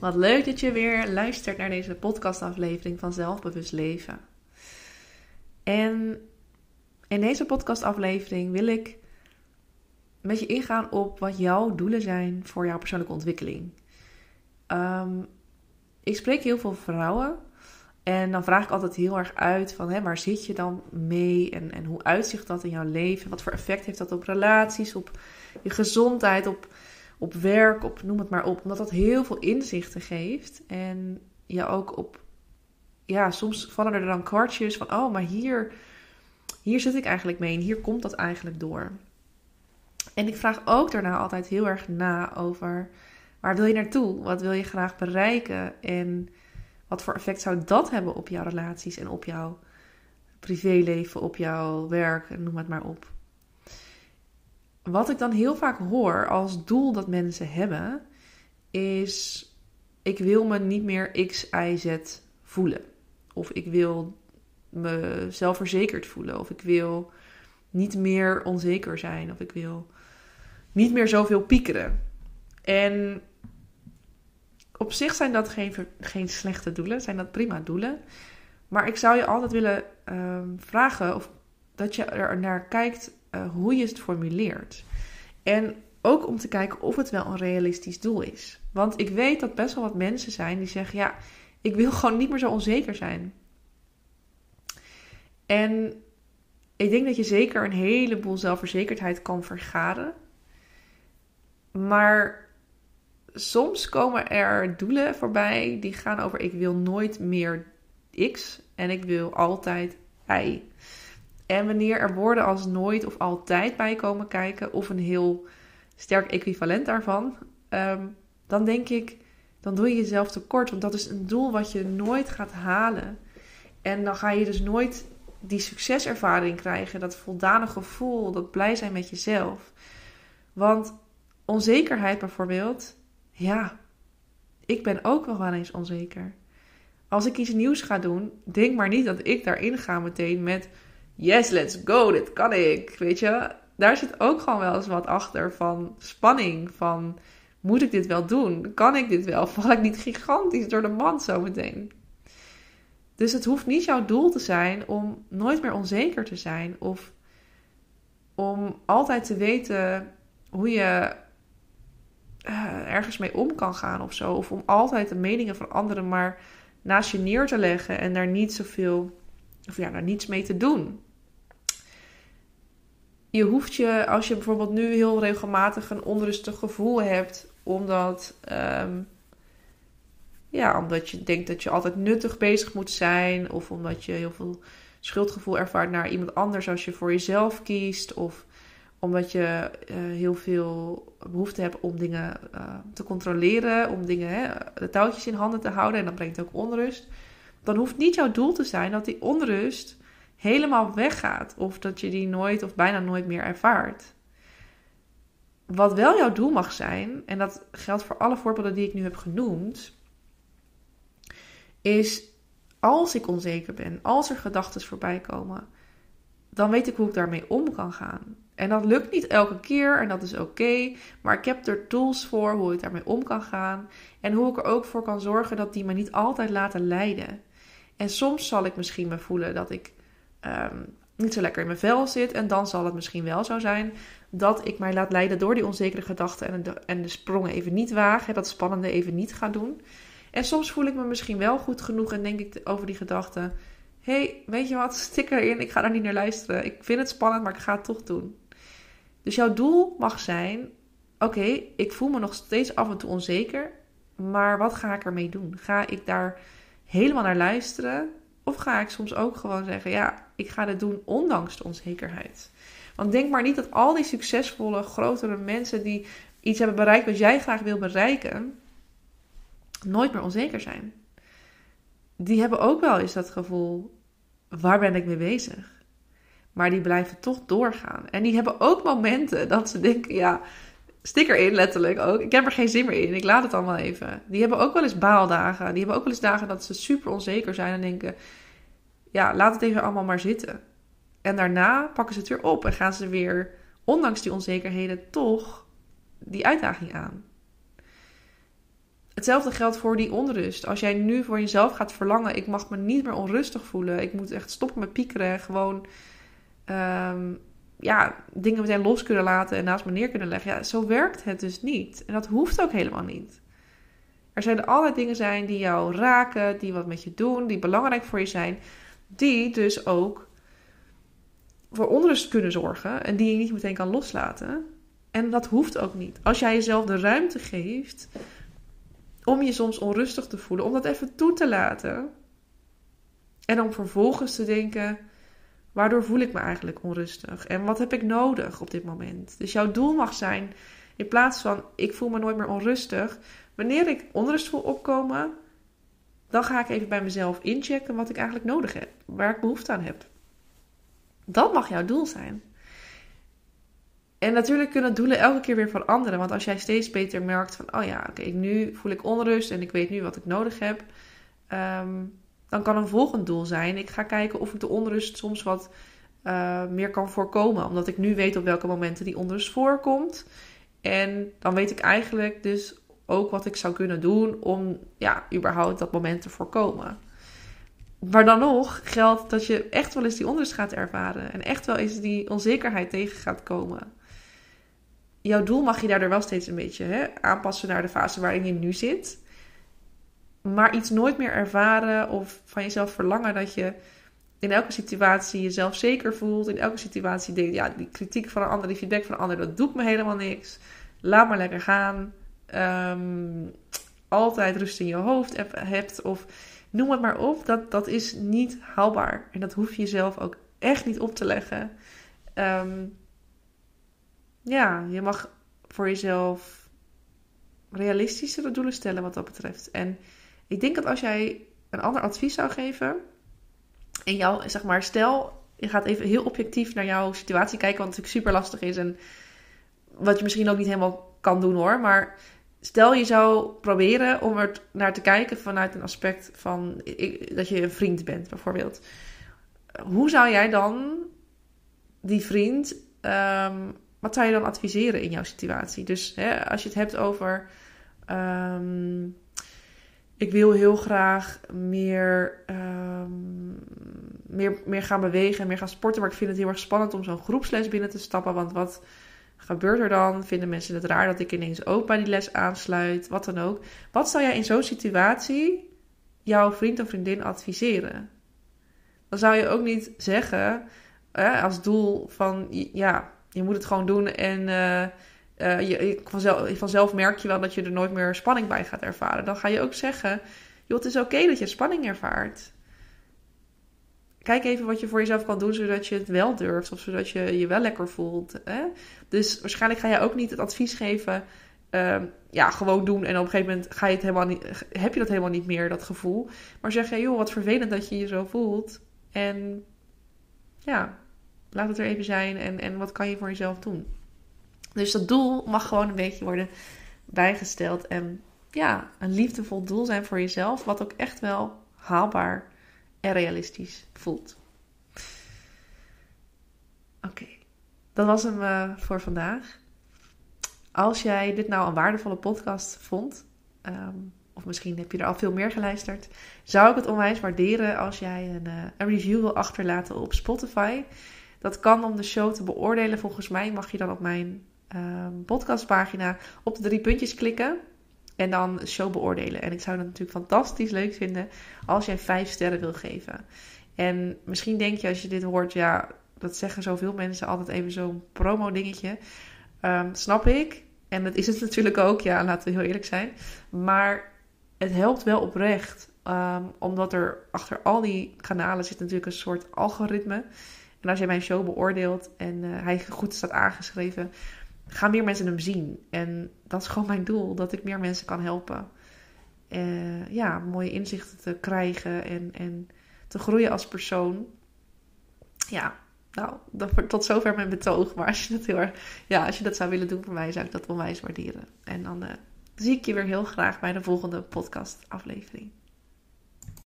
Wat leuk dat je weer luistert naar deze podcastaflevering van Zelfbewust Leven. En in deze podcastaflevering wil ik met je ingaan op wat jouw doelen zijn voor jouw persoonlijke ontwikkeling. Um, ik spreek heel veel vrouwen en dan vraag ik altijd heel erg uit van waar zit je dan mee en, en hoe uitzicht dat in jouw leven? Wat voor effect heeft dat op relaties, op je gezondheid, op op werk, op noem het maar op. Omdat dat heel veel inzichten geeft. En je ook op, ja, soms vallen er dan kwartjes van, oh, maar hier, hier zit ik eigenlijk mee en hier komt dat eigenlijk door. En ik vraag ook daarna altijd heel erg na over waar wil je naartoe? Wat wil je graag bereiken? En wat voor effect zou dat hebben op jouw relaties en op jouw privéleven, op jouw werk, noem het maar op wat ik dan heel vaak hoor als doel dat mensen hebben, is: ik wil me niet meer X, Y, Z voelen. Of ik wil me zelfverzekerd voelen. Of ik wil niet meer onzeker zijn. Of ik wil niet meer zoveel piekeren. En op zich zijn dat geen, geen slechte doelen, zijn dat prima doelen. Maar ik zou je altijd willen ehm, vragen of dat je er naar kijkt uh, hoe je het formuleert. En ook om te kijken of het wel een realistisch doel is. Want ik weet dat best wel wat mensen zijn die zeggen: ja, ik wil gewoon niet meer zo onzeker zijn. En ik denk dat je zeker een heleboel zelfverzekerdheid kan vergaren. Maar soms komen er doelen voorbij die gaan over: ik wil nooit meer X en ik wil altijd Y. En wanneer er woorden als nooit of altijd bij komen kijken, of een heel sterk equivalent daarvan, ehm, dan denk ik, dan doe je jezelf tekort. Want dat is een doel wat je nooit gaat halen. En dan ga je dus nooit die succeservaring krijgen, dat voldane gevoel, dat blij zijn met jezelf. Want onzekerheid bijvoorbeeld, ja, ik ben ook wel wel eens onzeker. Als ik iets nieuws ga doen, denk maar niet dat ik daarin ga meteen met yes, let's go, dit kan ik. Weet je, daar zit ook gewoon wel eens wat achter van spanning. Van moet ik dit wel doen? Kan ik dit wel? Val ik niet gigantisch door de mand zometeen? Dus het hoeft niet jouw doel te zijn om nooit meer onzeker te zijn. Of om altijd te weten hoe je uh, ergens mee om kan gaan of zo. Of om altijd de meningen van anderen maar naast je neer te leggen en daar niet zoveel, of ja, daar niets mee te doen je hoeft je, als je bijvoorbeeld nu heel regelmatig een onrustig gevoel hebt, omdat, um, ja, omdat je denkt dat je altijd nuttig bezig moet zijn, of omdat je heel veel schuldgevoel ervaart naar iemand anders als je voor jezelf kiest, of omdat je uh, heel veel behoefte hebt om dingen uh, te controleren, om dingen, hè, de touwtjes in handen te houden, en dat brengt ook onrust. Dan hoeft niet jouw doel te zijn dat die onrust helemaal weggaat. Of dat je die nooit of bijna nooit meer ervaart. Wat wel jouw doel mag zijn, en dat geldt voor alle voorbeelden die ik nu heb genoemd, is als ik onzeker ben, als er gedachten voorbij komen, dan weet ik hoe ik daarmee om kan gaan. En dat lukt niet elke keer en dat is oké, maar ik heb er tools voor hoe ik daarmee om kan gaan en hoe ik er ook voor kan zorgen dat die me niet altijd laten leiden. En soms zal ik misschien me voelen dat ik um, niet zo lekker in mijn vel zit. En dan zal het misschien wel zo zijn dat ik mij laat leiden door die onzekere gedachten en de, en de sprongen even niet wagen, dat spannende even niet ga doen. En soms voel ik me misschien wel goed genoeg en denk ik over die gedachten: hey, weet je wat, stik erin, ik ga daar niet naar luisteren. Ik vind het spannend, maar ik ga het toch doen. Dus jouw doel mag zijn: oké, ik voel me nog steeds af en toe onzeker, maar wat ga ik ermee doen? Ga ik daar helemaal naar luisteren? Of ga ik soms ook gewoon zeggen: ja, ik ga dit doen ondanks de onzekerheid. Want denk maar niet dat al die succesvolle, grotere mensen die iets hebben bereikt wat jij graag wil bereiken, nooit meer onzeker zijn. Die hebben ook wel eens dat gevoel: waar ben ik mee bezig? Maar die blijven toch doorgaan. En die hebben ook momenten dat ze denken: ja, stik erin letterlijk ook. Ik heb er geen zin meer in. Ik laat het allemaal even. Die hebben ook wel eens baaldagen. Die hebben ook wel eens dagen dat ze super onzeker zijn en denken: ja, laat het even allemaal maar zitten. En daarna pakken ze het weer op en gaan ze weer, ondanks die onzekerheden, toch die uitdaging aan. Hetzelfde geldt voor die onrust. Als jij nu voor jezelf gaat verlangen, ik mag me niet meer onrustig voelen. Ik moet echt stoppen met piekeren. Gewoon ehm, ja, dingen meteen los kunnen laten en naast me neer kunnen leggen. Ja, zo werkt het dus niet. En dat hoeft ook helemaal niet. Er zijn allerlei dingen zijn die jou raken, die wat met je doen, die belangrijk voor je zijn. Die dus ook voor onrust kunnen zorgen en die je niet meteen kan loslaten. En dat hoeft ook niet. Als jij jezelf de ruimte geeft om je soms onrustig te voelen, om dat even toe te laten. En om vervolgens te denken: waardoor voel ik me eigenlijk onrustig? En wat heb ik nodig op dit moment? Dus jouw doel mag zijn, in plaats van ik voel me nooit meer onrustig, wanneer ik onrust voel opkomen, dan ga ik even bij mezelf inchecken wat ik eigenlijk nodig heb, waar ik behoefte aan heb. Dat mag jouw doel zijn. En natuurlijk kunnen doelen elke keer weer veranderen. Want als jij steeds beter merkt van, oh ja, oké, nu voel ik onrust en ik weet nu wat ik nodig heb. Ehm, dan kan een volgend doel zijn. Ik ga kijken of ik de onrust soms wat uh, meer kan voorkomen. Omdat ik nu weet op welke momenten die onrust voorkomt. En dan weet ik eigenlijk dus ook wat ik zou kunnen doen om ja, überhaupt dat moment te voorkomen. Maar dan nog geldt dat je echt wel eens die onrust gaat ervaren. En echt wel eens die onzekerheid tegen gaat komen. Jouw doel mag je daardoor wel steeds een beetje hè, aanpassen naar de fase waarin je nu zit. Maar iets nooit meer ervaren of van jezelf verlangen dat je in elke situatie jezelf zeker voelt. In elke situatie denkt, ja, die kritiek van een ander, die feedback van een ander, dat doet me helemaal niks. Laat maar lekker gaan. Ehm, altijd rust in je hoofd hebt. Of noem het maar op. Dat, dat is niet haalbaar. En dat hoef je jezelf ook echt niet op te leggen. Ehm, ja, je mag voor jezelf realistischere doelen stellen wat dat betreft. En ik denk dat als jij een ander advies zou geven. En jou, zeg maar, stel, je gaat even heel objectief naar jouw situatie kijken, wat natuurlijk super lastig is. En wat je misschien ook niet helemaal kan doen hoor. Maar stel je zou proberen om er naar te kijken vanuit een aspect van dat je een vriend bent, bijvoorbeeld. Hoe zou jij dan die vriend, ehm, wat zou je dan adviseren in jouw situatie? Dus hè, als je het hebt over, ehm, ik wil heel graag meer, um, meer, meer gaan bewegen en meer gaan sporten, maar ik vind het heel erg spannend om zo'n groepsles binnen te stappen, want wat gebeurt er dan? Vinden mensen het raar dat ik ineens ook bij die les aansluit? Wat dan ook. Wat zou jij in zo'n situatie jouw vriend of vriendin adviseren? Dan zou je ook niet zeggen als doel van ja, je moet het gewoon doen en uh, uh, je, vanzelf, merk je wel dat je er nooit meer spanning bij gaat ervaren. Dan ga je ook zeggen, joh, het is oké dat je spanning ervaart kijk even wat je voor jezelf kan doen, zodat je het wel durft. Of zodat je je wel lekker voelt. Hè? Dus waarschijnlijk ga je ook niet het advies geven. Uh, ja, gewoon doen. En op een gegeven moment ga je het helemaal niet, heb je dat helemaal niet meer, dat gevoel. Maar zeg je, joh, wat vervelend dat je je zo voelt. En ja, laat het er even zijn. En, en wat kan je voor jezelf doen? Dus dat doel mag gewoon een beetje worden bijgesteld. En ja, een liefdevol doel zijn voor jezelf. Wat ook echt wel haalbaar en realistisch voelt. Oké, dat was hem uh, voor vandaag. Als jij dit nou een waardevolle podcast vond, um, of misschien heb je er al veel meer geluisterd, zou ik het onwijs waarderen als jij een, uh, een review wil achterlaten op Spotify. Dat kan om de show te beoordelen. Volgens mij mag je dan op mijn um, podcastpagina op de drie puntjes klikken. En dan show beoordelen. En ik zou het natuurlijk fantastisch leuk vinden als jij vijf sterren wil geven. En misschien denk je als je dit hoort, ja, dat zeggen zoveel mensen altijd even zo'n promo-dingetje. Um, snap ik. En dat is het natuurlijk ook, ja, laten we heel eerlijk zijn. Maar het helpt wel oprecht. Um, omdat er achter al die kanalen zit natuurlijk een soort algoritme. En als jij mijn show beoordeelt en uh, hij goed staat aangeschreven, gaan meer mensen hem zien. En dat is gewoon mijn doel, dat ik meer mensen kan helpen. Uh, ja, mooie inzichten te krijgen en, en te groeien als persoon. Ja, nou, dat, tot zover mijn betoog. Maar als je dat heel ja, als je dat zou willen doen voor mij, zou ik dat onwijs waarderen. En dan uh, zie ik je weer heel graag bij de volgende podcast aflevering.